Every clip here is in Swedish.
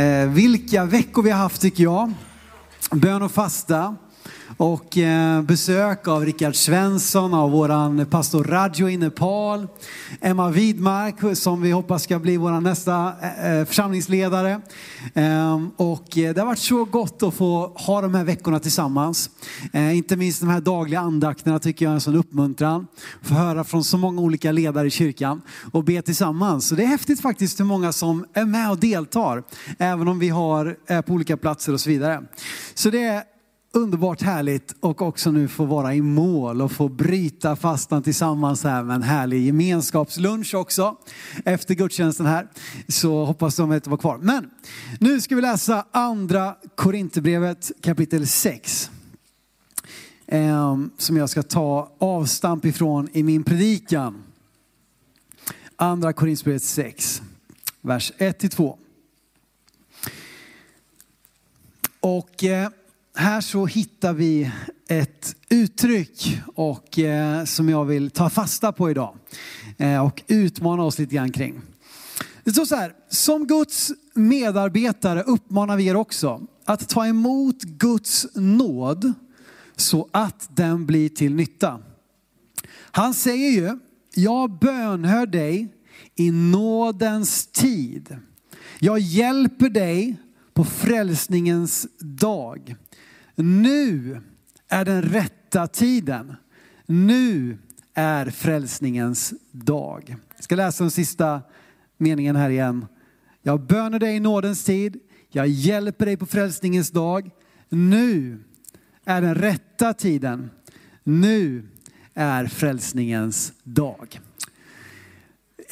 Eh, vilka veckor vi har haft tycker jag. Bön och fasta och eh, besök av Rickard Svensson, av våran pastor Radjo i Nepal, Emma Widmark som vi hoppas ska bli vår nästa eh, eh, församlingsledare. Ehm, och det har varit så gott att få ha de här veckorna tillsammans. Inte minst de här dagliga andakterna tycker jag är en sån uppmuntran. Få höra från så många olika ledare i kyrkan och be tillsammans. Så det är häftigt faktiskt hur många som är med och deltar, även om vi har, är på olika platser och så vidare. Så det är underbart härligt och också nu få vara i mål och få bryta fastan tillsammans här med en härlig gemenskapslunch också efter gudstjänsten här. Så hoppas de att vara kvar. Men nu ska vi läsa andra Korinthierbrevet kapitel 6. Ehm, som jag ska ta avstamp ifrån i min predikan. Andra Korinthierbrevet 6, vers 1-2. Och eh, här så hittar vi ett uttryck och, eh, som jag vill ta fasta på idag eh, och utmana oss lite grann kring. Det står så här, som Guds medarbetare uppmanar vi er också att ta emot Guds nåd så att den blir till nytta. Han säger ju, jag bönhör dig i nådens tid. Jag hjälper dig på frälsningens dag. Nu är den rätta tiden. Nu är frälsningens dag. Jag ska läsa den sista meningen här igen. Jag bönar dig i nådens tid. Jag hjälper dig på frälsningens dag. Nu är den rätta tiden. Nu är frälsningens dag.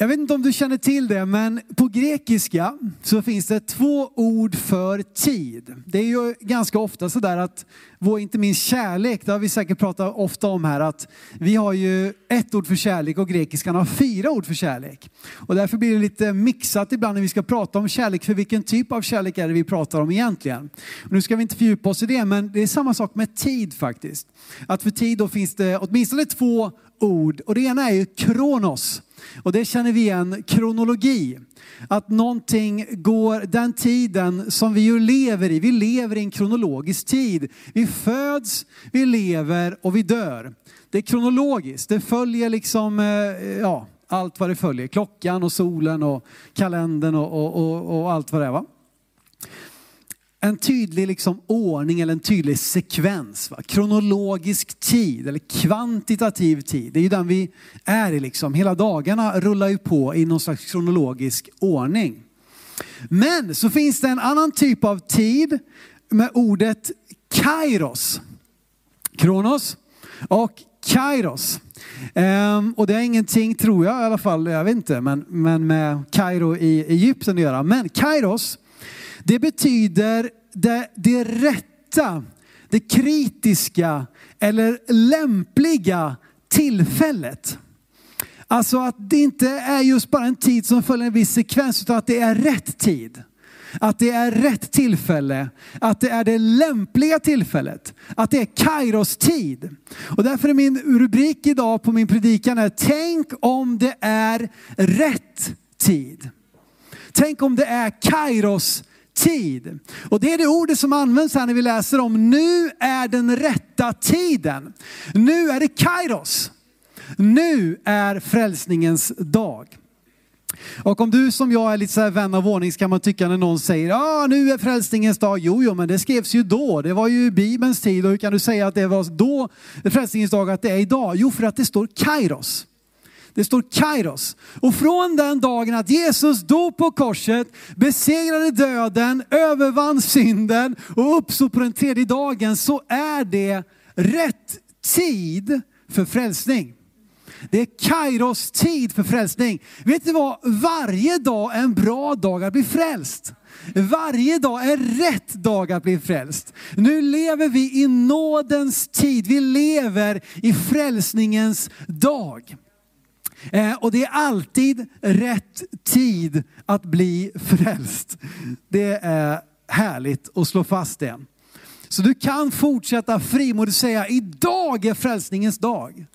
Jag vet inte om du känner till det, men på grekiska så finns det två ord för tid. Det är ju ganska ofta sådär att vår, inte minst kärlek, det har vi säkert pratat ofta om här, att vi har ju ett ord för kärlek och grekiskan har fyra ord för kärlek. Och därför blir det lite mixat ibland när vi ska prata om kärlek, för vilken typ av kärlek är det vi pratar om egentligen? Och nu ska vi inte fördjupa oss i det, men det är samma sak med tid faktiskt. Att för tid då finns det åtminstone två ord och det ena är ju kronos. Och det känner vi igen, kronologi. Att någonting går, den tiden som vi ju lever i, vi lever i en kronologisk tid. Vi föds, vi lever och vi dör. Det är kronologiskt, det följer liksom, eh, ja, allt vad det följer. Klockan och solen och kalendern och, och, och, och allt vad det är. Va? En tydlig liksom ordning eller en tydlig sekvens. Va? Kronologisk tid eller kvantitativ tid. Det är ju den vi är i liksom. Hela dagarna rullar ju på i någon slags kronologisk ordning. Men så finns det en annan typ av tid med ordet kairos. Kronos och kairos. Ehm, och det är ingenting, tror jag i alla fall, jag vet inte, men, men med Kairo i Egypten att göra. Men kairos det betyder det, det rätta, det kritiska eller lämpliga tillfället. Alltså att det inte är just bara en tid som följer en viss sekvens utan att det är rätt tid. Att det är rätt tillfälle, att det är det lämpliga tillfället, att det är Kairos tid. Och därför är min rubrik idag på min predikan är Tänk om det är rätt tid. Tänk om det är Kairos tid. Och det är det ordet som används här när vi läser om nu är den rätta tiden. Nu är det kairos. Nu är frälsningens dag. Och om du som jag är lite så här vän av ordning så kan man tycka när någon säger ja ah, nu är frälsningens dag. Jo, jo, men det skrevs ju då. Det var ju Bibelns tid och hur kan du säga att det var då frälsningens dag att det är idag? Jo, för att det står kairos. Det står kairos. Och från den dagen att Jesus dog på korset, besegrade döden, övervann synden och uppstod på den tredje dagen så är det rätt tid för frälsning. Det är Kairos tid för frälsning. Vet du vad? Varje dag är en bra dag att bli frälst. Varje dag är rätt dag att bli frälst. Nu lever vi i nådens tid. Vi lever i frälsningens dag. Eh, och det är alltid rätt tid att bli frälst. Det är härligt att slå fast det. Så du kan fortsätta frimodigt säga, idag är frälsningens dag.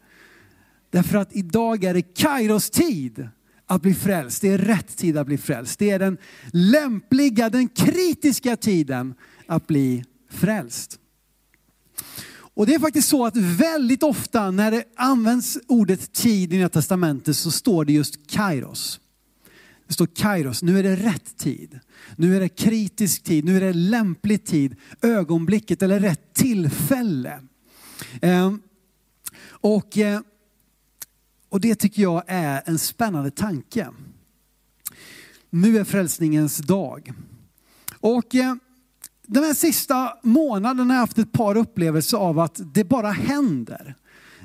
Därför att idag är det Kairos tid att bli frälst. Det är rätt tid att bli frälst. Det är den lämpliga, den kritiska tiden att bli frälst. Och det är faktiskt så att väldigt ofta när det används ordet tid i Nya Testamentet så står det just kairos. Det står kairos, nu är det rätt tid. Nu är det kritisk tid, nu är det lämplig tid, ögonblicket eller rätt tillfälle. Eh, och, eh, och det tycker jag är en spännande tanke. Nu är frälsningens dag. Och eh, den här sista månaden har jag haft ett par upplevelser av att det bara händer.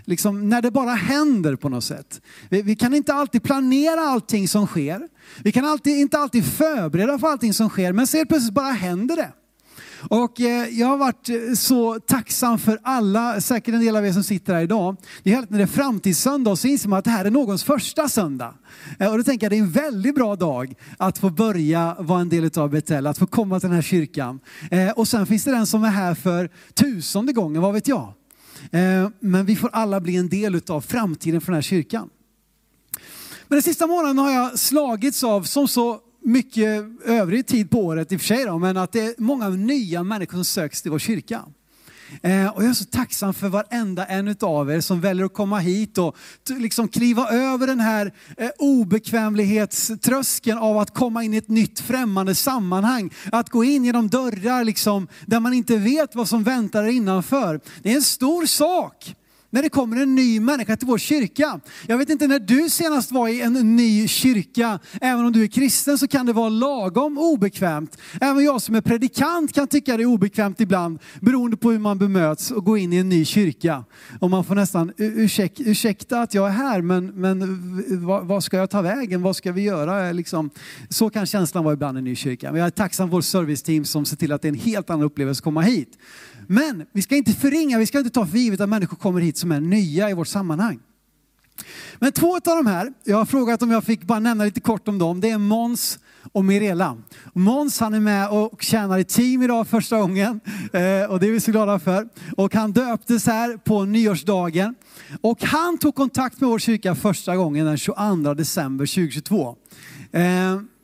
Liksom när det bara händer på något sätt. Vi, vi, kan inte alltid planera allting som sker. Vi kan alltid, inte alltid förbereda för allting som sker, men så helt plötsligt bara händer det. Och eh, jag har varit eh, så tacksam för alla, säkert en del av er som sitter här idag. Det är helt när det är framtidssöndag så inser man att det här är någons första söndag. Eh, och då tänker jag att det är en väldigt bra dag att få börja vara en del av Betel, att få komma till den här kyrkan. Och sen finns det den som är här för tusende gången, vad vet jag. Men vi får alla bli en del av framtiden för den här kyrkan. Men den sista månaden har jag slagits av, som så mycket övrig tid på året i och för sig, då, men att det är många nya människor som söks till vår kyrka. Eh, och jag är så tacksam för varenda en av er som väljer att komma hit och liksom kliva över den här eh, obekvämlighetströskeln av att komma in i ett nytt främmande sammanhang. Att gå in genom dörrar liksom, där man inte vet vad som väntar innanför. Det är en stor sak när det kommer en ny människa till vår kyrka. Jag vet inte när du senast var i en ny kyrka. Även om du är kristen så kan det vara lagom obekvämt. Även jag som är predikant kan tycka det är obekvämt ibland beroende på hur man bemöts och gå in i en ny kyrka. Och man får nästan, ursäk, ursäkta att jag är här men, men vad, vad, ska jag ta vägen? Vad ska vi göra? Liksom, så kan känslan vara ibland i en ny kyrka. Men jag är tacksam för vårt serviceteam som ser till att det är en helt annan upplevelse att komma hit. Men vi ska inte förringa, vi ska inte ta för givet att människor kommer hit som är nya i vårt sammanhang. Men två av de här, jag har frågat om jag fick bara nämna lite kort om dem, det är Måns och Mirella. Måns han är med och tjänar i team idag första gången eh, och det är vi så glada för. Och han döptes här på nyårsdagen. Och han tog kontakt med vår kyrka första gången den 22 december 2022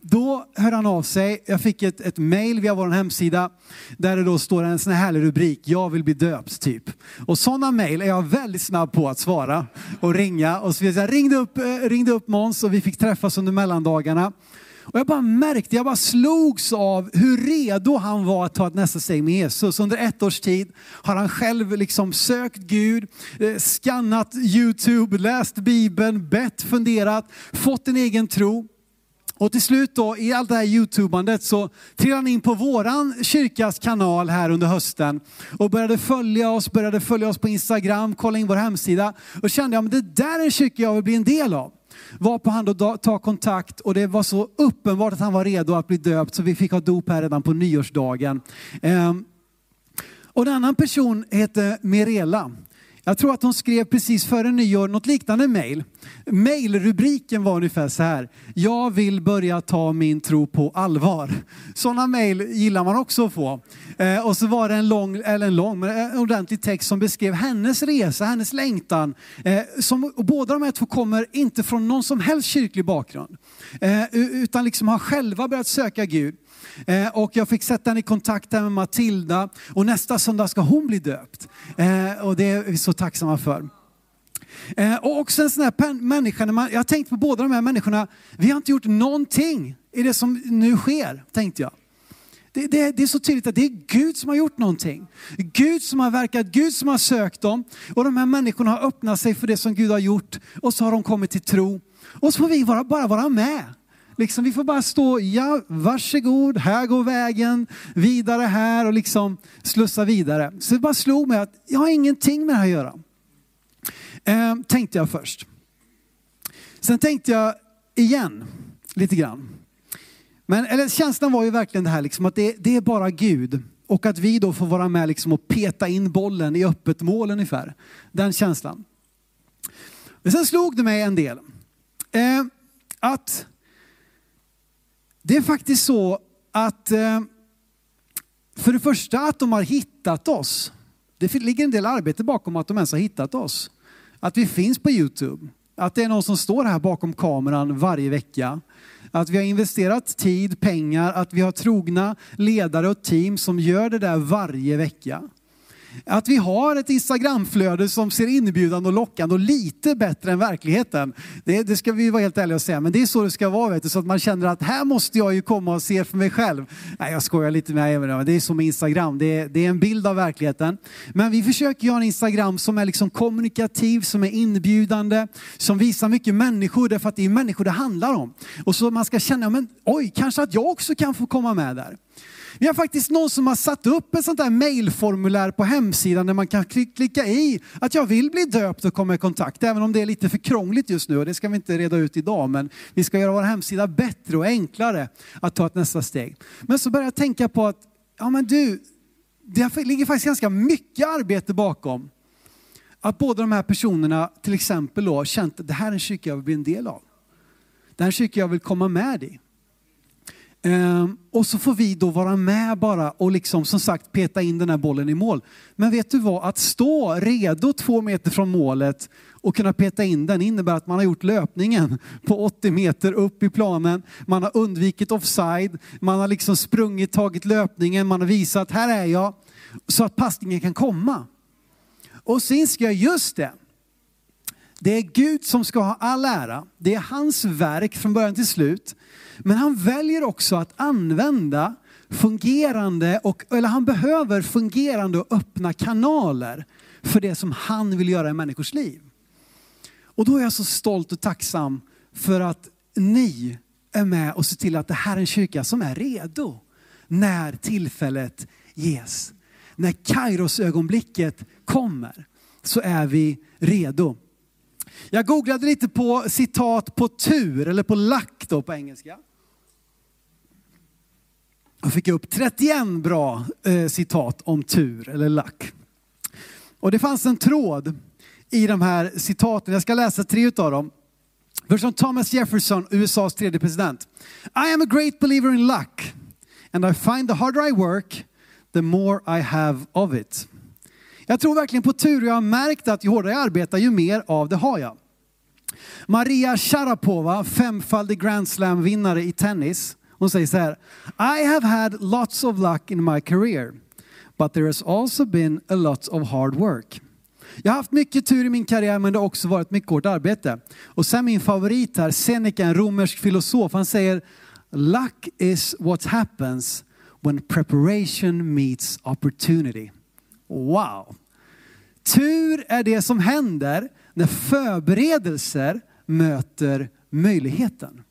då hör han av sig. Jag fick ett, ett mail via vår hemsida där det då står en sån här härlig rubrik, jag vill bli döpt typ. Och sådana mail är jag väldigt snabb på att svara och ringa. Och så jag ringde upp, eh, ringde upp Måns och vi fick träffas under mellandagarna. Och jag bara märkte, jag bara slogs av hur redo han var att ta ett nästa steg med Jesus. Under ett års tid har han själv liksom sökt Gud, eh, skannat YouTube, läst Bibeln, bett, funderat, fått en egen tro. Och till slut då, i allt det här youtubandet så trillade han in på våran kyrkas kanal här under hösten och började följa oss, började följa oss på Instagram, kolla in vår hemsida och kände, ja det där är en kyrka jag vill bli en del av. Var på han då ta kontakt och det var så uppenbart att han var redo att bli döpt så vi fick ha dop här redan på nyårsdagen. Ehm, och en annan person heter Mirela. Jag tror att hon skrev precis före nyår något liknande mejl. Mailrubriken var ungefär så här. Jag vill börja ta min tro på allvar. Sådana mejl gillar man också att få. Eh, och så var det en lång, eller en lång, men en ordentlig text som beskrev hennes resa, hennes längtan. Eh, som, och båda de här två kommer inte från någon som helst kyrklig bakgrund. Eh, utan liksom har själva börjat söka Gud. Eh, och jag fick sätta henne i kontakt med Matilda och nästa söndag ska hon bli döpt. Eh, och det är vi så tacksamma för. Eh, och också en sån här människa, jag har tänkt på båda de här människorna, vi har inte gjort någonting i det som nu sker, tänkte jag. Det, det, det, är så tydligt att det är Gud som har gjort någonting. Gud som har verkat, Gud som har sökt dem. Och de här människorna har öppnat sig för det som Gud har gjort. Och så har de kommit till tro. Och så får vi bara, bara vara med. Liksom, vi får bara stå, ja varsågod, här går vägen, vidare här och liksom slussa vidare. Så det bara slog mig att jag har ingenting med det här att göra. Eh, tänkte jag först. Sen tänkte jag igen, lite grann. Men eller, känslan var ju verkligen det här liksom, att det, det är bara Gud. Och att vi då får vara med liksom, och peta in bollen i öppet mål ungefär. Den känslan. Men sen slog det mig en del. Eh, att det är faktiskt så att eh, för det första att de har hittat oss. Det ligger en del arbete bakom att de ens har hittat oss. Att vi finns på Youtube. Att det är någon som står här bakom kameran varje vecka. Att vi har investerat tid, pengar, att vi har trogna ledare och team som gör det där varje vecka. Att vi har ett Instagramflöde som ser inbjudande och lockande och lite bättre än verkligheten. Det, det ska vi vara helt ärliga och säga, men det är så det ska vara. Vet du, så att man känner att här måste jag ju komma och se för mig själv. Nej, jag skojar lite med det, det är som Instagram, det är, det är en bild av verkligheten. Men vi försöker göra en Instagram som är liksom kommunikativ, som är inbjudande, som visar mycket människor, därför att det är människor det handlar om. Och så man ska känna, men oj, kanske att jag också kan få komma med där. Vi har faktiskt någon som har satt upp ett sånt där mailformulär på hemsidan där man kan klicka i att jag vill bli döpt och komma i kontakt. Även om det är lite för krångligt just nu och det ska vi inte reda ut idag. Men vi ska göra vår hemsida bättre och enklare att ta ett nästa steg. Men så börjar jag tänka på att, ja men du, det ligger faktiskt ganska mycket arbete bakom. Att båda de här personerna till exempel då känt att det här är en kyrka jag vill bli en del av. Det här är en kyrka jag vill komma med i. Ehm, och så får vi då vara med bara och liksom som sagt peta in den här bollen i mål. Men vet du vad, att stå redo två meter från målet och kunna peta in den innebär att man har gjort löpningen på 80 meter upp i planen. Man har undvikit offside, man har liksom sprungit, tagit löpningen, man har visat här är jag. Så att passningen kan komma. Och sen ska jag, just det, det är Gud som ska ha all ära. Det är hans verk från början till slut. Men han väljer också att använda fungerande, och, eller han behöver fungerande och öppna kanaler för det som han vill göra i människors liv. Och då är jag så stolt och tacksam för att ni är med och ser till att det här är en kyrka som är redo när tillfället ges. När Kairos ögonblicket kommer så är vi redo. Jag googlade lite på citat på tur, eller på lack då på engelska. Och fick upp 31 bra eh, citat om tur eller lack. Och det fanns en tråd i de här citaten. Jag ska läsa tre av dem. Först om Thomas Jefferson, USAs tredje president. I am a great believer in luck. And I find the harder I work, the more I have of it. Jag tror verkligen på tur och jag har märkt att ju hårdare jag arbetar, ju mer av det har jag. Maria Sharapova, femfaldig Grand Slam-vinnare i tennis. Hon säger så här. I have had lots of luck in my career. But there has also been a lot of hard work. Jag har haft mycket tur i min karriär men det har också varit mycket hårt arbete. Och sen min favorit här, Seneca, en romersk filosof, han säger Luck is what happens when preparation meets opportunity. Wow! Tur är det som händer när förberedelser möter möjligheten.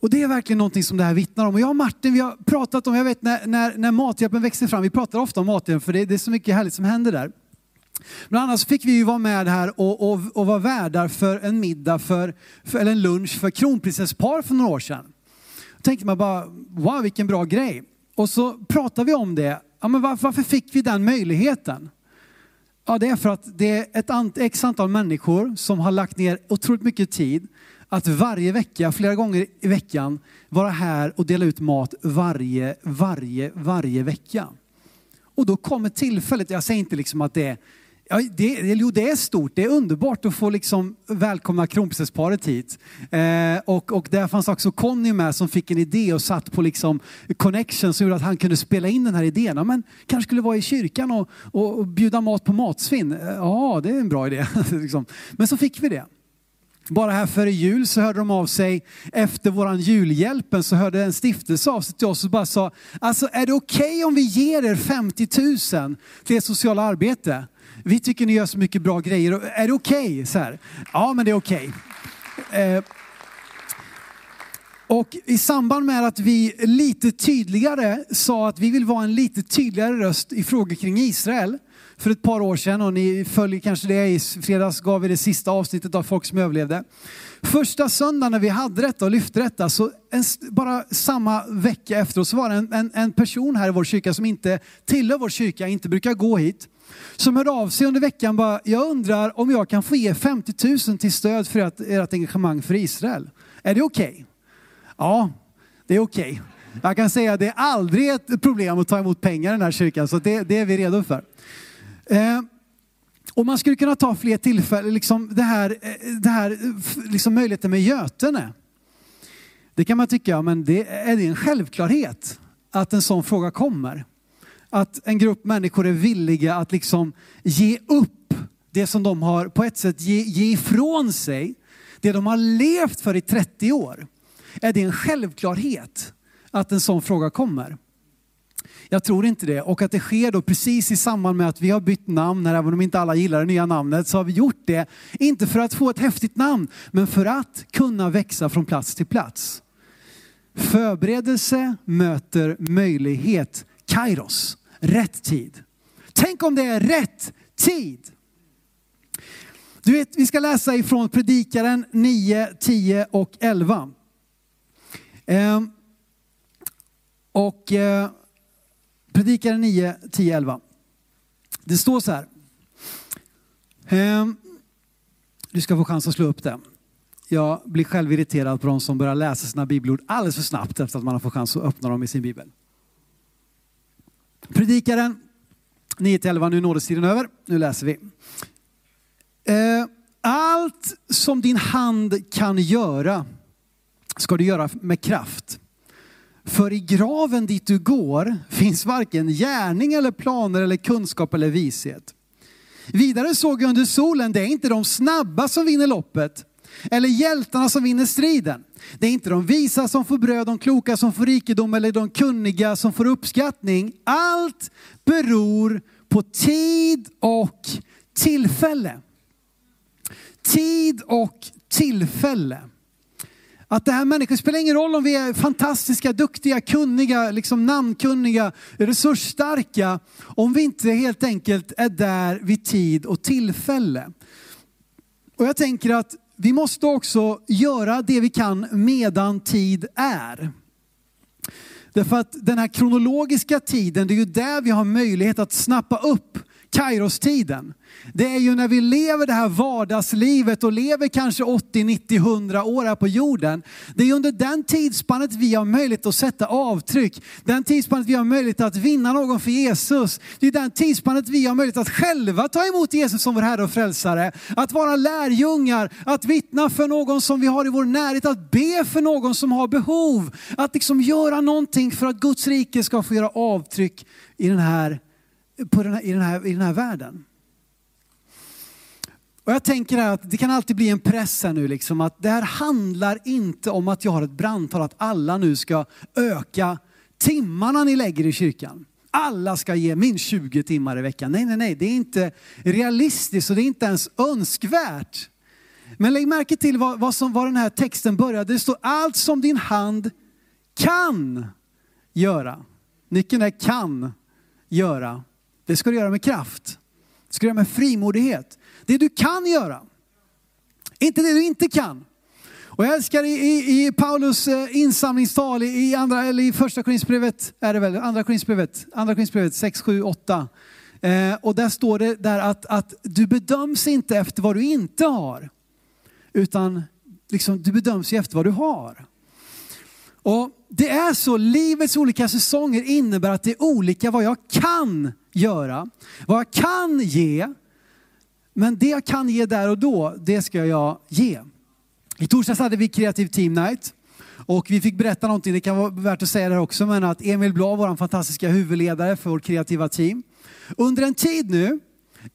Och det är verkligen någonting som det här vittnar om. Och jag och Martin, vi har pratat om, jag vet när, när, när Mathjälpen växte fram, vi pratar ofta om Mathjälpen för det, det är så mycket härligt som händer där. Bland annat fick vi ju vara med här och, och, och vara värdar för en middag, för, för, eller en lunch för kronprinsesspar för några år sedan. Då tänkte man bara, wow vilken bra grej. Och så pratade vi om det, ja, men varför, varför fick vi den möjligheten? Ja, det är för att det är ett x antal människor som har lagt ner otroligt mycket tid att varje vecka, flera gånger i veckan, vara här och dela ut mat varje, varje, varje vecka. Och då kommer tillfället, jag säger inte liksom att det är Ja, det, jo, det är stort. Det är underbart att få liksom välkomna kronprinsessparet hit. Eh, och, och där fanns också Conny med som fick en idé och satt på liksom connection som gjorde att han kunde spela in den här idén. Ja, men kanske skulle vara i kyrkan och, och, och bjuda mat på matsvinn. Eh, ja, det är en bra idé. liksom. Men så fick vi det. Bara här före jul så hörde de av sig efter våran julhjälpen så hörde en stiftelse av sig till oss och bara sa, alltså är det okej okay om vi ger er 50 000 till ert sociala arbete? Vi tycker ni gör så mycket bra grejer. Är det okej? Okay? Ja, men det är okej. Okay. Eh, och i samband med att vi lite tydligare sa att vi vill vara en lite tydligare röst i frågor kring Israel för ett par år sedan och ni följer kanske det. I fredags gav vi det sista avsnittet av Folk som överlevde. Första söndagen när vi hade detta och lyfte detta, så en, bara samma vecka efteråt så var det en, en, en person här i vår kyrka som inte tillhör vår kyrka, inte brukar gå hit som hörde av sig under veckan bara, jag undrar om jag kan få ge 50 000 till stöd för ert, ert engagemang för Israel. Är det okej? Okay? Ja, det är okej. Okay. Jag kan säga att det är aldrig ett problem att ta emot pengar i den här kyrkan, så det, det är vi redo för. Eh, och man skulle kunna ta fler tillfällen, liksom det här, eh, det här eh, liksom möjligheten med Götene. Det kan man tycka, men det är det en självklarhet att en sån fråga kommer? Att en grupp människor är villiga att liksom ge upp det som de har på ett sätt ge, ge ifrån sig, det de har levt för i 30 år. Är det en självklarhet att en sån fråga kommer? Jag tror inte det. Och att det sker då precis i samband med att vi har bytt namn, här, även om inte alla gillar det nya namnet, så har vi gjort det. Inte för att få ett häftigt namn, men för att kunna växa från plats till plats. Förberedelse möter möjlighet. Kairos, rätt tid. Tänk om det är rätt tid. Du vet, vi ska läsa ifrån Predikaren 9, 10 och 11. Eh, och eh, Predikaren 9, 10, 11. Det står så här. Ehm, du ska få chans att slå upp det. Jag blir själv irriterad på de som börjar läsa sina bibelord alldeles för snabbt efter att man har fått chans att öppna dem i sin bibel. Predikaren 9 till 11. nu nådestiden över, nu läser vi. Ehm, allt som din hand kan göra ska du göra med kraft. För i graven dit du går finns varken gärning eller planer eller kunskap eller vishet. Vidare såg jag under solen, det är inte de snabba som vinner loppet eller hjältarna som vinner striden. Det är inte de visa som får bröd, de kloka som får rikedom eller de kunniga som får uppskattning. Allt beror på tid och tillfälle. Tid och tillfälle. Att det här människor, det spelar ingen roll om vi är fantastiska, duktiga, kunniga, liksom namnkunniga, resursstarka, om vi inte helt enkelt är där vid tid och tillfälle. Och jag tänker att vi måste också göra det vi kan medan tid är. Därför att den här kronologiska tiden, det är ju där vi har möjlighet att snappa upp Kairos-tiden. Det är ju när vi lever det här vardagslivet och lever kanske 80, 90, 100 år här på jorden. Det är under den tidsspannet vi har möjlighet att sätta avtryck. Den tidsspannet vi har möjlighet att vinna någon för Jesus. Det är den tidsspannet vi har möjlighet att själva ta emot Jesus som vår Herre och Frälsare. Att vara lärjungar, att vittna för någon som vi har i vår närhet, att be för någon som har behov. Att liksom göra någonting för att Guds rike ska få göra avtryck i den här, på den här, i den här, i den här världen. Och jag tänker att det kan alltid bli en press här nu, liksom, att det här handlar inte om att jag har ett brandtal att alla nu ska öka timmarna ni lägger i kyrkan. Alla ska ge minst 20 timmar i veckan. Nej, nej, nej, det är inte realistiskt och det är inte ens önskvärt. Men lägg märke till vad, vad, som, vad den här texten började. Det står allt som din hand kan göra. Nyckeln är kan göra. Det ska du göra med kraft. Det ska du göra med frimodighet. Det du kan göra. Inte det du inte kan. Och jag älskar i, i, i Paulus eh, insamlingstal i, andra, eller i första Korinthierbrevet, är det väl, andra Korinthierbrevet, andra Korinthierbrevet 6, 7, 8. Eh, och där står det där att, att du bedöms inte efter vad du inte har. Utan liksom, du bedöms ju efter vad du har. Och det är så, livets olika säsonger innebär att det är olika vad jag kan göra, vad jag kan ge men det jag kan ge där och då, det ska jag ge. I torsdags hade vi kreativ team night. Och vi fick berätta någonting, det kan vara värt att säga det också, men att Emil Blå, vår fantastiska huvudledare för vårt kreativa team, under en tid nu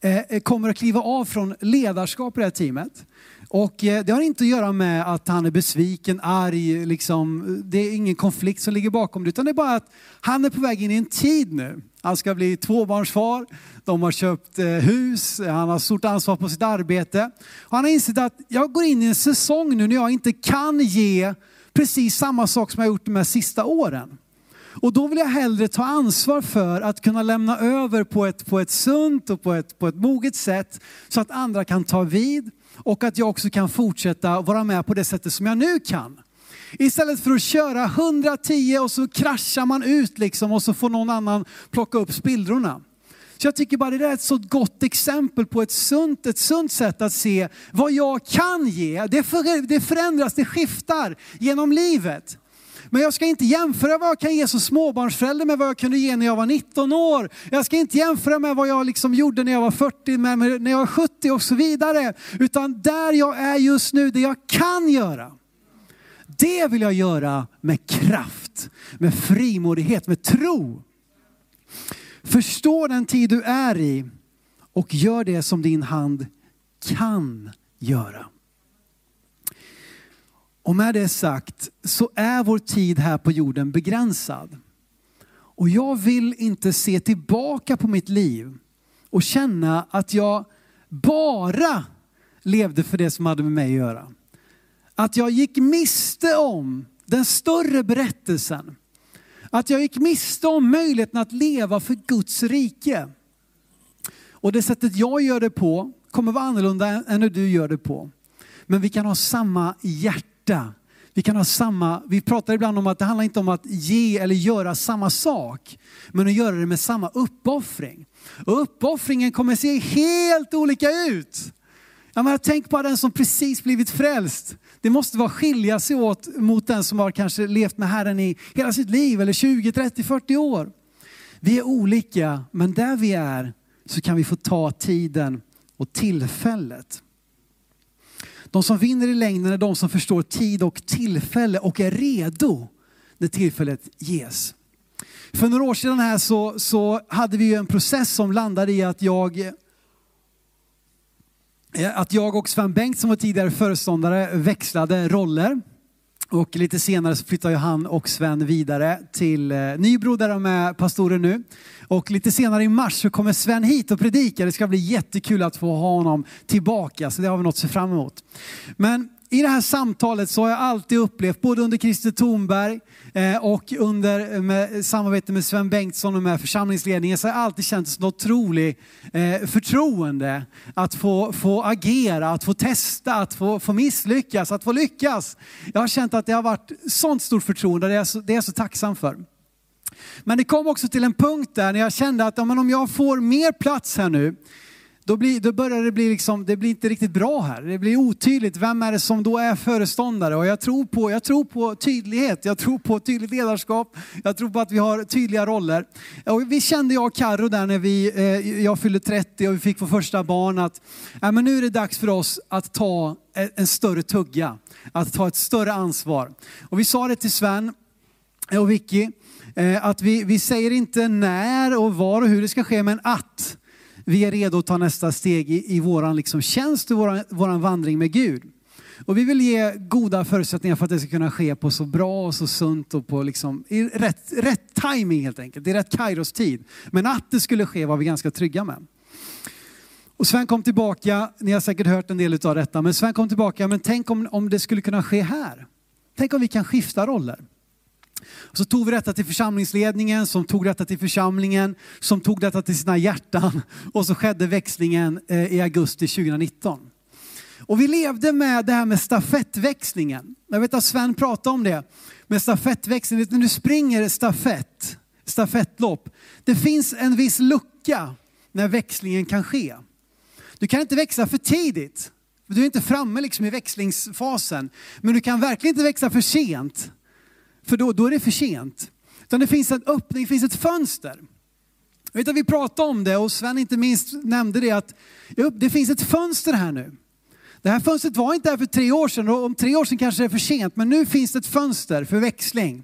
eh, kommer att kliva av från ledarskap i det här teamet. Och eh, det har inte att göra med att han är besviken, arg, liksom, det är ingen konflikt som ligger bakom det, utan det är bara att han är på väg in i en tid nu. Han ska bli tvåbarnsfar, de har köpt eh, hus, han har stort ansvar på sitt arbete. Och han har insett att jag går in i en säsong nu när jag inte kan ge precis samma sak som jag gjort de här sista åren. Och då vill jag hellre ta ansvar för att kunna lämna över på ett, på ett sunt och på ett, på ett moget sätt så att andra kan ta vid och att jag också kan fortsätta vara med på det sättet som jag nu kan. Istället för att köra 110 och så kraschar man ut liksom och så får någon annan plocka upp spillrorna. Så jag tycker bara det är ett så gott exempel på ett sunt, ett sunt sätt att se vad jag kan ge. Det, förändras, det skiftar genom livet. Men jag ska inte jämföra vad jag kan ge som småbarnsförälder med vad jag kunde ge när jag var 19 år. Jag ska inte jämföra med vad jag liksom gjorde när jag var 40, med när jag var 70 och så vidare. Utan där jag är just nu, det jag kan göra. Det vill jag göra med kraft, med frimodighet, med tro. Förstå den tid du är i och gör det som din hand kan göra. Och med det sagt så är vår tid här på jorden begränsad. Och jag vill inte se tillbaka på mitt liv och känna att jag bara levde för det som hade med mig att göra. Att jag gick miste om den större berättelsen. Att jag gick miste om möjligheten att leva för Guds rike. Och det sättet jag gör det på kommer vara annorlunda än hur du gör det på. Men vi kan ha samma hjärta. Vi kan ha samma, vi pratar ibland om att det handlar inte om att ge eller göra samma sak, men att göra det med samma uppoffring. Och uppoffringen kommer se helt olika ut. Jag menar, tänk på den som precis blivit frälst. Det måste vara skilja sig åt mot den som har kanske levt med Herren i hela sitt liv, eller 20, 30, 40 år. Vi är olika, men där vi är så kan vi få ta tiden och tillfället. De som vinner i längden är de som förstår tid och tillfälle och är redo när tillfället ges. För några år sedan här så, så hade vi en process som landade i att jag eh, att jag och Sven Bengt som var tidigare föreståndare växlade roller. Och lite senare så flyttade han och Sven vidare till eh, Nybro där de är pastorer nu. Och lite senare i mars så kommer Sven hit och predikar. Det ska bli jättekul att få ha honom tillbaka, så det har vi något att se fram emot. Men i det här samtalet så har jag alltid upplevt, både under Christer Thornberg eh, och under eh, med, samarbete med Sven Bengtsson och med församlingsledningen, så har jag alltid känt ett otroligt eh, förtroende att få, få agera, att få testa, att få, få misslyckas, att få lyckas. Jag har känt att det har varit sånt stort förtroende, det är jag så, det är jag så tacksam för. Men det kom också till en punkt där när jag kände att om jag får mer plats här nu, då, blir, då börjar det bli liksom, det blir inte riktigt bra här. Det blir otydligt. Vem är det som då är föreståndare? Och jag tror på, jag tror på tydlighet, jag tror på tydligt ledarskap, jag tror på att vi har tydliga roller. Och vi kände jag och Karo där när vi, eh, jag fyllde 30 och vi fick vår första barn att äh, men nu är det dags för oss att ta en större tugga, att ta ett större ansvar. Och vi sa det till Sven eh, och Vicky, eh, att vi, vi säger inte när och var och hur det ska ske, men att vi är redo att ta nästa steg i, i vår liksom tjänst och vår vandring med Gud. Och vi vill ge goda förutsättningar för att det ska kunna ske på så bra och så sunt och på liksom, i rätt, rätt timing helt enkelt, i rätt Kairos tid. Men att det skulle ske var vi ganska trygga med. Och Sven kom tillbaka, ni har säkert hört en del av detta, men Sven kom tillbaka, men tänk om, om det skulle kunna ske här. Tänk om vi kan skifta roller. Så tog vi detta till församlingsledningen, som tog detta till församlingen, som tog detta till sina hjärtan. Och så skedde växlingen eh, i augusti 2019. Och vi levde med det här med stafettväxlingen. Jag vet att Sven pratade om det. Med stafettväxling, när du springer stafett, stafettlopp. Det finns en viss lucka när växlingen kan ske. Du kan inte växa för tidigt. Du är inte framme liksom i växlingsfasen. Men du kan verkligen inte växa för sent. För då, då är det för sent. Utan det finns en öppning, det finns ett fönster. Jag vet att vi pratade om det och Sven inte minst nämnde det att det finns ett fönster här nu. Det här fönstret var inte här för tre år sedan och om tre år sedan kanske det är för sent men nu finns det ett fönster för växling.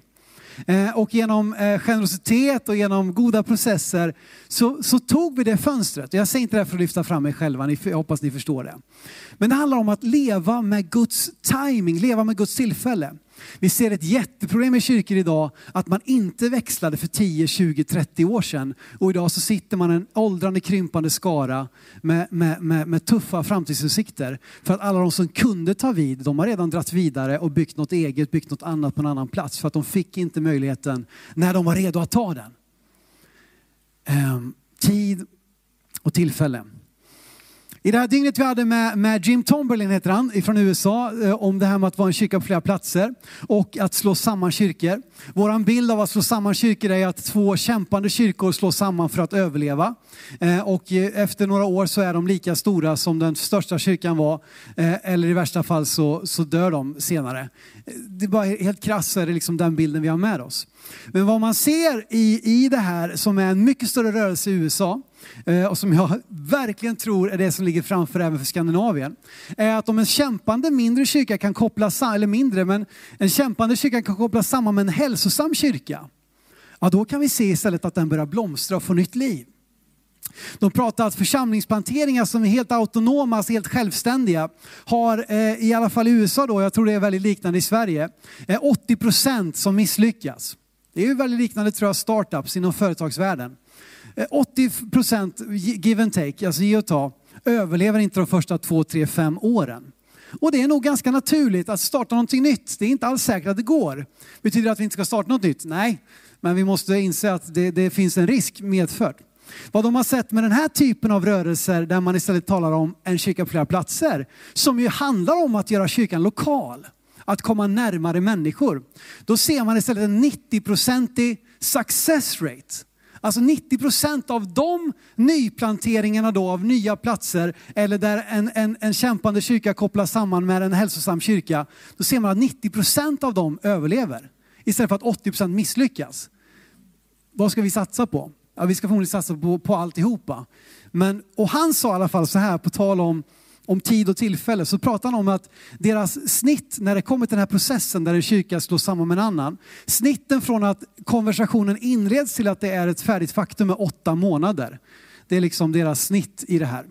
Eh, och genom eh, generositet och genom goda processer så, så, tog vi det fönstret. Jag säger inte det här för att lyfta fram mig själva, jag hoppas ni förstår det. Men det handlar om att leva med Guds timing, leva med Guds tillfälle. Vi ser ett jätteproblem i kyrkor idag att man inte växlade för 10, 20, 30 år sedan. Och idag så sitter man en åldrande, krympande skara med, med, med, med tuffa framtidsutsikter. För att alla de som kunde ta vid, de har redan dratt vidare och byggt något eget, byggt något annat på en annan plats. För att de fick inte möjligheten när de var redo att ta den. Ehm, tid och tillfälle. I det här dygnet vi hade med, med Jim Tomberlin, heter han, från USA, eh, om det här med att vara en kyrka på flera platser och att slå samman kyrkor. Vår bild av att slå samman kyrkor är att två kämpande kyrkor slås samman för att överleva. Eh, och eh, efter några år så är de lika stora som den största kyrkan var, eller i värsta fall så, så dör de senare. Det är bara helt krasst så är det liksom den bilden vi har med oss. Men vad man ser i, i det här som är en mycket större rörelse i USA, eh, och som jag verkligen tror är det som ligger framför även för Skandinavien, är att om en kämpande mindre kyrka kan kopplas, eller mindre, men en kämpande kyrka kan kopplas samman med en hälsosam kyrka, ja då kan vi se istället att den börjar blomstra och få nytt liv. De pratar att församlingsplanteringar som är helt autonoma, alltså helt självständiga, har eh, i alla fall i USA då, jag tror det är väldigt liknande i Sverige, 80 procent som misslyckas. Det är ju väldigt liknande tror jag startups inom företagsvärlden. Eh, 80 procent give and take, alltså ge och ta, överlever inte de första två, tre, fem åren. Och det är nog ganska naturligt att starta någonting nytt. Det är inte alls säkert att det går. Betyder det att vi inte ska starta något nytt? Nej, men vi måste inse att det, det finns en risk medförd. Vad de har sett med den här typen av rörelser där man istället talar om en kyrka på flera platser, som ju handlar om att göra kyrkan lokal, att komma närmare människor. Då ser man istället en 90-procentig success rate. Alltså 90 procent av de nyplanteringarna då av nya platser eller där en, en, en kämpande kyrka kopplas samman med en hälsosam kyrka, då ser man att 90 procent av dem överlever istället för att 80 procent misslyckas. Vad ska vi satsa på? Ja, vi ska förmodligen satsa på, på alltihopa. Men, och han sa i alla fall så här på tal om om tid och tillfälle så pratar han om att deras snitt när det kommer till den här processen där en kyrka slås samman med en annan. Snitten från att konversationen inleds till att det är ett färdigt faktum är åtta månader. Det är liksom deras snitt i det här.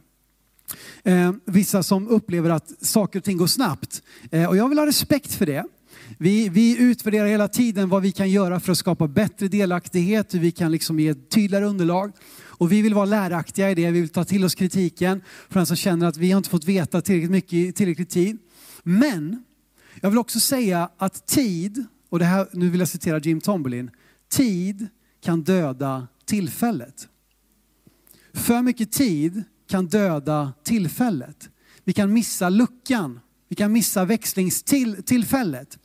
Eh, vissa som upplever att saker och ting går snabbt. Eh, och jag vill ha respekt för det. Vi, vi utvärderar hela tiden vad vi kan göra för att skapa bättre delaktighet, hur vi kan liksom ge ett tydligare underlag. Och vi vill vara läraktiga i det, vi vill ta till oss kritiken för den som känner att vi har inte fått veta tillräckligt mycket i tillräcklig tid. Men jag vill också säga att tid, och det här, nu vill jag citera Jim Tomberlin, tid kan döda tillfället. För mycket tid kan döda tillfället. Vi kan missa luckan, vi kan missa växlingstillfället.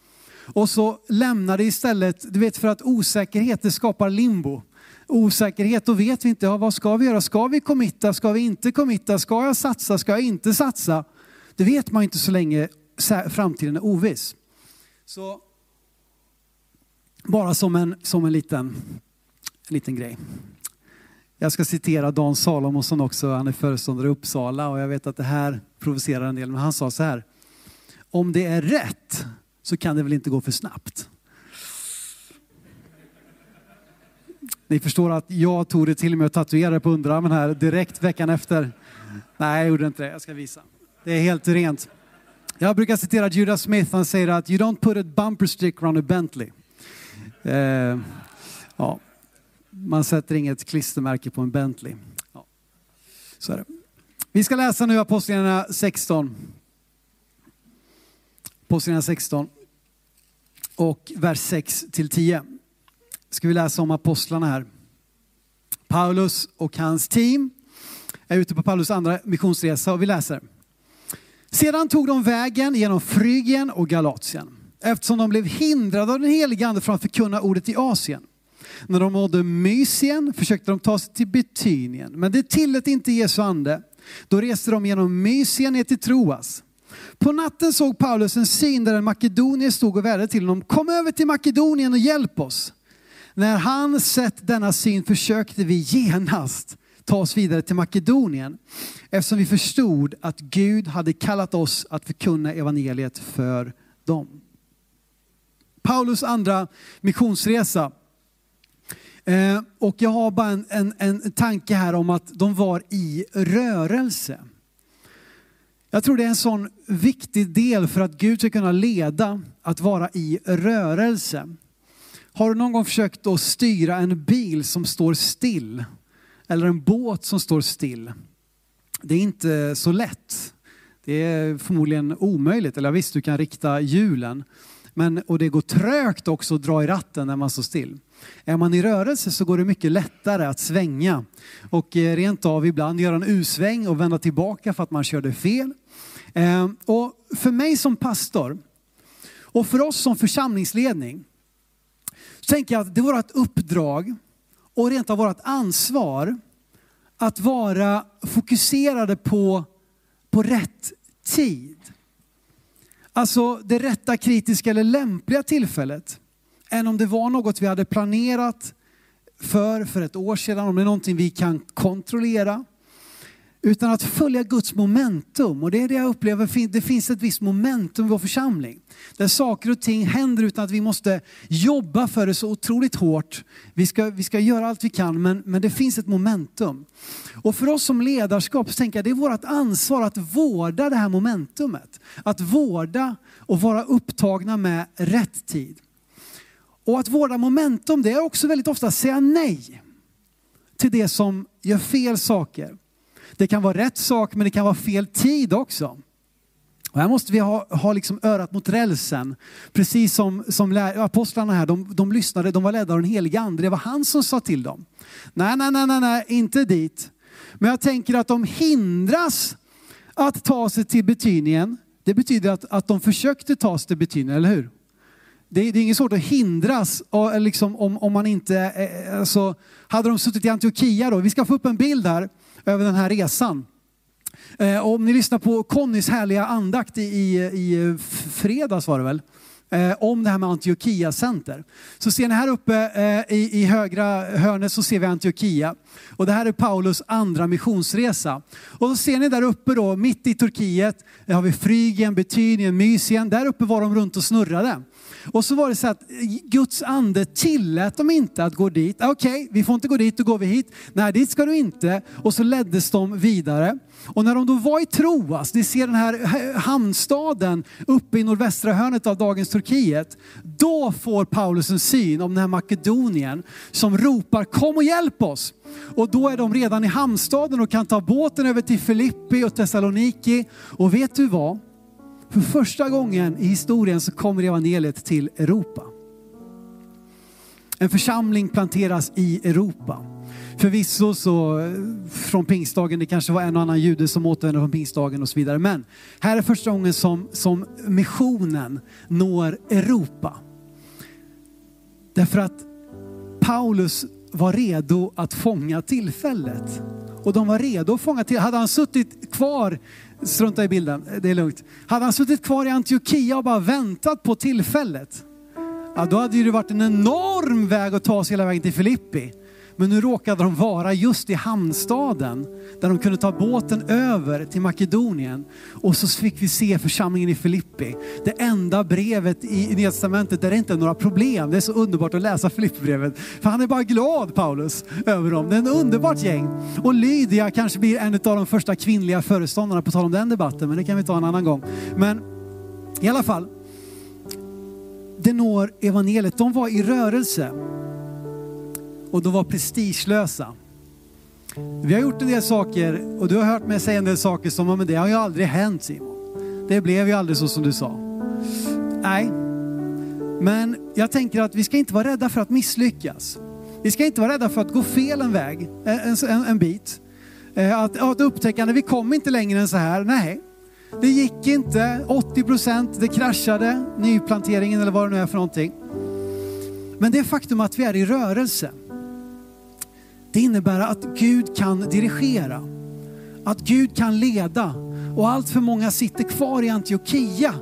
Och så lämnar det istället, du vet för att osäkerhet det skapar limbo osäkerhet, då vet vi inte, ja, vad ska vi göra? Ska vi committa? Ska vi inte committa? Ska jag satsa? Ska jag inte satsa? Det vet man inte så länge framtiden är oviss. Så bara som en, som en, liten, en liten grej. Jag ska citera Dan Salomonsson också, han är föreståndare i Uppsala och jag vet att det här provocerar en del, men han sa så här. Om det är rätt så kan det väl inte gå för snabbt. Ni förstår att jag tog det till mig och tatuerade på underarmen här direkt veckan efter. Nej, jag gjorde inte det. Jag ska visa. Det är helt rent. Jag brukar citera Judas Smith. Han säger att you don't put a bumper stick around a Bentley. Eh, ja. Man sätter inget klistermärke på en Bentley. Ja. Så är det. Vi ska läsa nu Apostlagärningarna 16. Apostlagärningarna 16 och vers 6 till 10 ska vi läsa om apostlarna här. Paulus och hans team är ute på Paulus andra missionsresa och vi läser. Sedan tog de vägen genom Frygien och Galatien eftersom de blev hindrade av den helige ande från att förkunna ordet i Asien. När de nådde Mysien försökte de ta sig till Betynien, men det tillät inte Jesu ande. Då reste de genom Mysien ner till Troas. På natten såg Paulus en syn där en makedonier stod och vädjade till honom, kom över till Makedonien och hjälp oss. När han sett denna syn försökte vi genast ta oss vidare till Makedonien eftersom vi förstod att Gud hade kallat oss att förkunna evangeliet för dem. Paulus andra missionsresa. Eh, och jag har bara en, en, en tanke här om att de var i rörelse. Jag tror det är en sån viktig del för att Gud ska kunna leda, att vara i rörelse. Har du någon gång försökt att styra en bil som står still? Eller en båt som står still? Det är inte så lätt. Det är förmodligen omöjligt. Eller visst, du kan rikta hjulen. Men, och det går trögt också att dra i ratten när man står still. Är man i rörelse så går det mycket lättare att svänga och eh, rent av ibland göra en U-sväng och vända tillbaka för att man körde fel. Eh, och för mig som pastor och för oss som församlingsledning så tänker jag att det är vårt uppdrag och rent av vårt ansvar att vara fokuserade på, på rätt tid. Alltså det rätta, kritiska eller lämpliga tillfället. Än om det var något vi hade planerat för, för ett år sedan, om det är någonting vi kan kontrollera. Utan att följa Guds momentum. Och det är det jag upplever, det finns ett visst momentum i vår församling. Där saker och ting händer utan att vi måste jobba för det så otroligt hårt. Vi ska, vi ska göra allt vi kan men, men det finns ett momentum. Och för oss som ledarskap så tänker jag det är vårt ansvar att vårda det här momentumet. Att vårda och vara upptagna med rätt tid. Och att vårda momentum det är också väldigt ofta att säga nej till det som gör fel saker. Det kan vara rätt sak men det kan vara fel tid också. Och här måste vi ha, ha liksom örat mot rälsen. Precis som, som apostlarna här, de, de lyssnade, de var ledda av den helige ande. Det var han som sa till dem. Nej, nej, nej, nej, nej, inte dit. Men jag tänker att de hindras att ta sig till Betynien. Det betyder att, att de försökte ta sig till Betynien, eller hur? Det, det är inget svårt att hindras liksom, om, om man inte, eh, eh, alltså, hade de suttit i Antiochia då, vi ska få upp en bild här över den här resan. Och om ni lyssnar på Connys härliga andakt i, i, i fredags var det väl, eh, om det här med Antiochia center. Så ser ni här uppe eh, i, i högra hörnet så ser vi Antiochia. Och det här är Paulus andra missionsresa. Och så ser ni där uppe då, mitt i Turkiet, där har vi Frygien, Betynien, Mysien. Där uppe var de runt och snurrade. Och så var det så att eh, Guds ande tillät dem inte att gå dit. Okej, okay, vi får inte gå dit, då går vi hit. Nej, dit ska du inte. Och så leddes de vidare. Och när de då var i Troas, ni ser den här hamnstaden uppe i nordvästra hörnet av dagens Turkiet. Då får Paulus en syn om den här Makedonien som ropar kom och hjälp oss. Och då är de redan i hamnstaden och kan ta båten över till Filippi och Thessaloniki. Och vet du vad? För första gången i historien så kommer evangeliet till Europa. En församling planteras i Europa. Förvisso så från pingstdagen, det kanske var en och annan jude som återvände från pingstdagen och så vidare. Men här är första gången som, som missionen når Europa. Därför att Paulus var redo att fånga tillfället. Och de var redo att fånga till. Hade han suttit kvar, strunta i bilden, det är lugnt. Hade han suttit kvar i Antiochia och bara väntat på tillfället, ja, då hade det varit en enorm väg att ta sig hela vägen till Filippi. Men nu råkade de vara just i hamnstaden där de kunde ta båten över till Makedonien. Och så fick vi se församlingen i Filippi. Det enda brevet i Nya Testamentet där det inte är några problem. Det är så underbart att läsa Filippibrevet. För han är bara glad Paulus över dem. Det är ett underbart gäng. Och Lydia kanske blir en av de första kvinnliga föreståndarna på tal om den debatten. Men det kan vi ta en annan gång. Men i alla fall. Det når evangeliet. De var i rörelse och de var prestigelösa. Vi har gjort en del saker och du har hört mig säga en del saker som, men det har ju aldrig hänt Simon. Det blev ju aldrig så som du sa. Nej, men jag tänker att vi ska inte vara rädda för att misslyckas. Vi ska inte vara rädda för att gå fel en väg, en, en, en bit. Eh, att, att upptäcka, när vi kom inte längre än så här. Nej, det gick inte. 80 procent, det kraschade, nyplanteringen eller vad det nu är för någonting. Men det faktum att vi är i rörelse, det innebär att Gud kan dirigera, att Gud kan leda. Och allt för många sitter kvar i Antiochia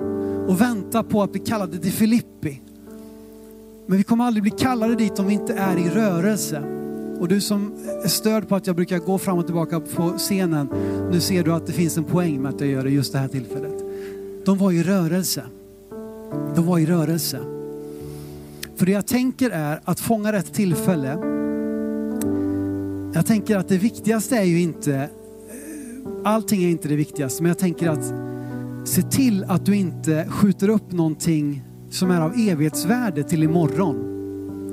och väntar på att bli kallade till Filippi. Men vi kommer aldrig bli kallade dit om vi inte är i rörelse. Och du som är störd på att jag brukar gå fram och tillbaka på scenen, nu ser du att det finns en poäng med att jag gör det just det här tillfället. De var i rörelse. De var i rörelse. För det jag tänker är att fånga rätt tillfälle jag tänker att det viktigaste är ju inte, eh, allting är inte det viktigaste, men jag tänker att se till att du inte skjuter upp någonting som är av evighetsvärde till imorgon.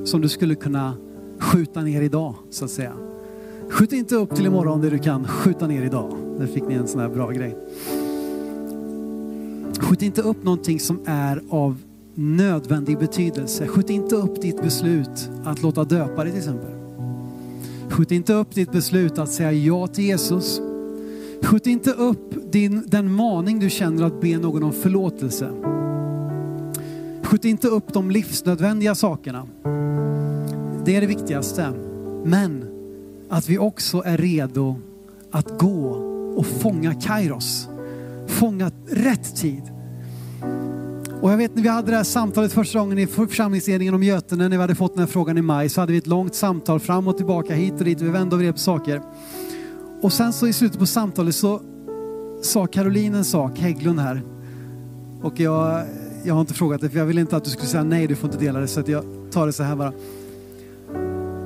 Som du skulle kunna skjuta ner idag, så att säga. Skjut inte upp till imorgon det du kan skjuta ner idag. Där fick ni en sån här bra grej. Skjut inte upp någonting som är av nödvändig betydelse. Skjut inte upp ditt beslut att låta döpa dig till exempel. Skjut inte upp ditt beslut att säga ja till Jesus. Skjut inte upp din, den maning du känner att be någon om förlåtelse. Skjut inte upp de livsnödvändiga sakerna. Det är det viktigaste. Men att vi också är redo att gå och fånga Kairos. Fånga rätt tid. Och jag vet när vi hade det här samtalet första gången i församlingsledningen om Götene, när vi hade fått den här frågan i maj, så hade vi ett långt samtal fram och tillbaka, hit och dit. Vi vände och vred på saker. Och sen så i slutet på samtalet så sa Caroline en sak, Hägglund här. Och jag, jag har inte frågat det, för jag ville inte att du skulle säga nej, du får inte dela det. Så att jag tar det så här bara.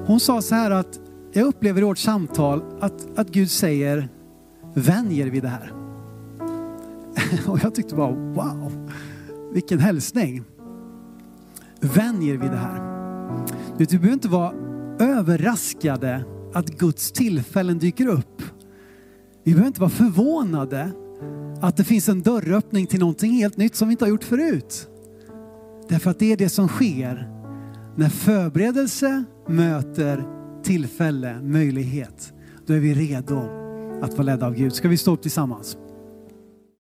Hon sa så här att jag upplever i vårt samtal att, att Gud säger, vänjer vi det här? Och jag tyckte bara, wow, vilken hälsning. Vänjer vi det här? Du, du behöver inte vara överraskade att Guds tillfällen dyker upp. Vi behöver inte vara förvånade att det finns en dörröppning till någonting helt nytt som vi inte har gjort förut. Därför att det är det som sker när förberedelse möter tillfälle, möjlighet. Då är vi redo att vara ledda av Gud. Ska vi stå upp tillsammans?